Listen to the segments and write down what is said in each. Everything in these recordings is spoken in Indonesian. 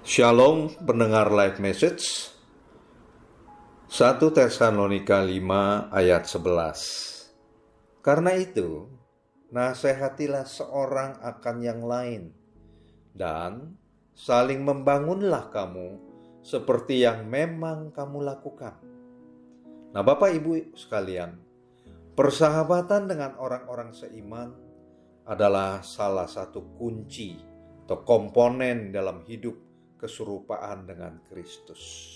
Shalom pendengar live message 1 Tesalonika 5 ayat 11 Karena itu nasihatilah seorang akan yang lain dan saling membangunlah kamu seperti yang memang kamu lakukan. Nah, Bapak Ibu sekalian, persahabatan dengan orang-orang seiman adalah salah satu kunci atau komponen dalam hidup keserupaan dengan Kristus.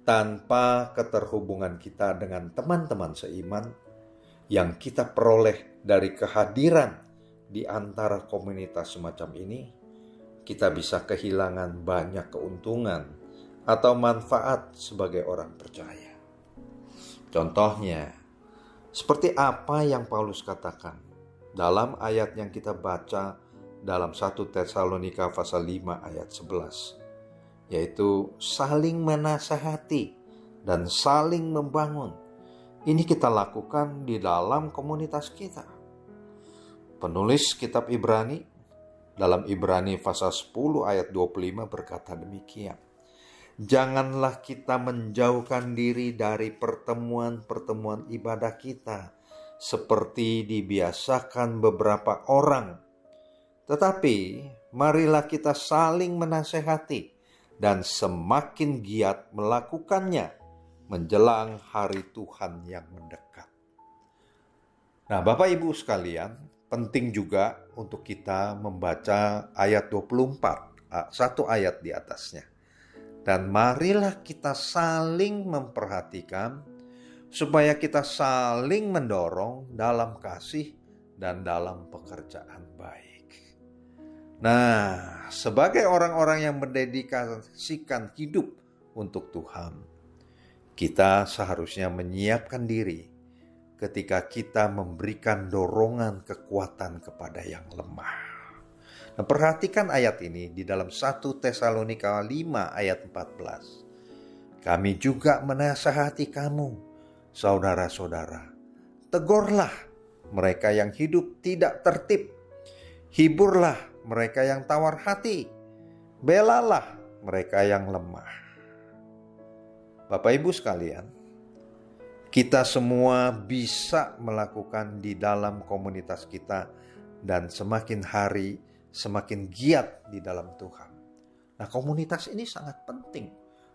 Tanpa keterhubungan kita dengan teman-teman seiman yang kita peroleh dari kehadiran di antara komunitas semacam ini, kita bisa kehilangan banyak keuntungan atau manfaat sebagai orang percaya. Contohnya, seperti apa yang Paulus katakan dalam ayat yang kita baca dalam 1 Tesalonika pasal 5 ayat 11 yaitu saling menasehati dan saling membangun. Ini kita lakukan di dalam komunitas kita. Penulis kitab Ibrani dalam Ibrani pasal 10 ayat 25 berkata demikian. Janganlah kita menjauhkan diri dari pertemuan-pertemuan ibadah kita seperti dibiasakan beberapa orang tetapi marilah kita saling menasehati dan semakin giat melakukannya menjelang hari Tuhan yang mendekat. Nah, Bapak Ibu sekalian, penting juga untuk kita membaca ayat 24, satu ayat di atasnya. Dan marilah kita saling memperhatikan supaya kita saling mendorong dalam kasih dan dalam pekerjaan baik. Nah, sebagai orang-orang yang mendedikasikan hidup untuk Tuhan, kita seharusnya menyiapkan diri ketika kita memberikan dorongan kekuatan kepada yang lemah. Nah, perhatikan ayat ini di dalam 1 Tesalonika 5 ayat 14. Kami juga menasehati kamu, saudara-saudara. Tegurlah mereka yang hidup tidak tertib. Hiburlah mereka yang tawar hati, belalah mereka yang lemah. Bapak Ibu sekalian, kita semua bisa melakukan di dalam komunitas kita dan semakin hari semakin giat di dalam Tuhan. Nah, komunitas ini sangat penting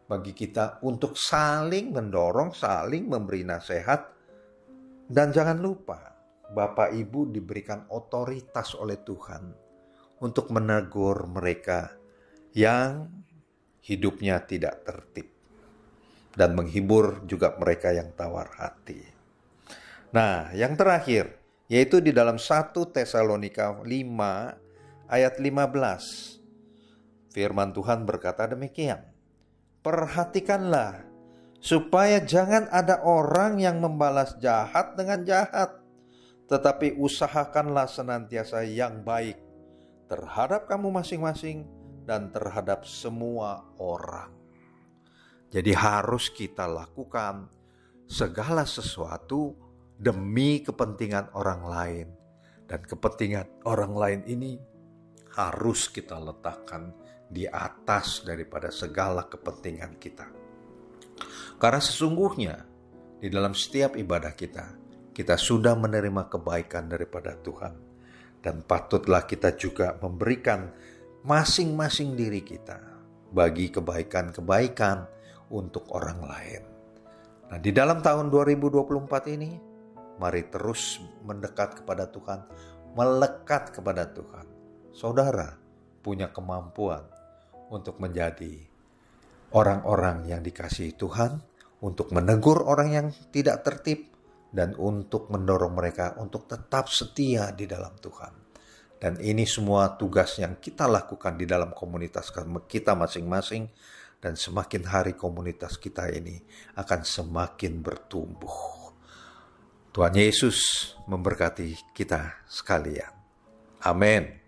bagi kita untuk saling mendorong, saling memberi nasihat dan jangan lupa Bapak Ibu diberikan otoritas oleh Tuhan untuk menegur mereka yang hidupnya tidak tertib dan menghibur juga mereka yang tawar hati. Nah, yang terakhir yaitu di dalam 1 Tesalonika 5 ayat 15. Firman Tuhan berkata demikian. Perhatikanlah supaya jangan ada orang yang membalas jahat dengan jahat, tetapi usahakanlah senantiasa yang baik terhadap kamu masing-masing dan terhadap semua orang. Jadi harus kita lakukan segala sesuatu demi kepentingan orang lain. Dan kepentingan orang lain ini harus kita letakkan di atas daripada segala kepentingan kita. Karena sesungguhnya di dalam setiap ibadah kita, kita sudah menerima kebaikan daripada Tuhan dan patutlah kita juga memberikan masing-masing diri kita bagi kebaikan-kebaikan untuk orang lain. Nah, di dalam tahun 2024 ini, mari terus mendekat kepada Tuhan, melekat kepada Tuhan. Saudara punya kemampuan untuk menjadi orang-orang yang dikasihi Tuhan, untuk menegur orang yang tidak tertib, dan untuk mendorong mereka untuk tetap setia di dalam Tuhan. Dan ini semua tugas yang kita lakukan di dalam komunitas kita masing-masing dan semakin hari komunitas kita ini akan semakin bertumbuh. Tuhan Yesus memberkati kita sekalian. Amin.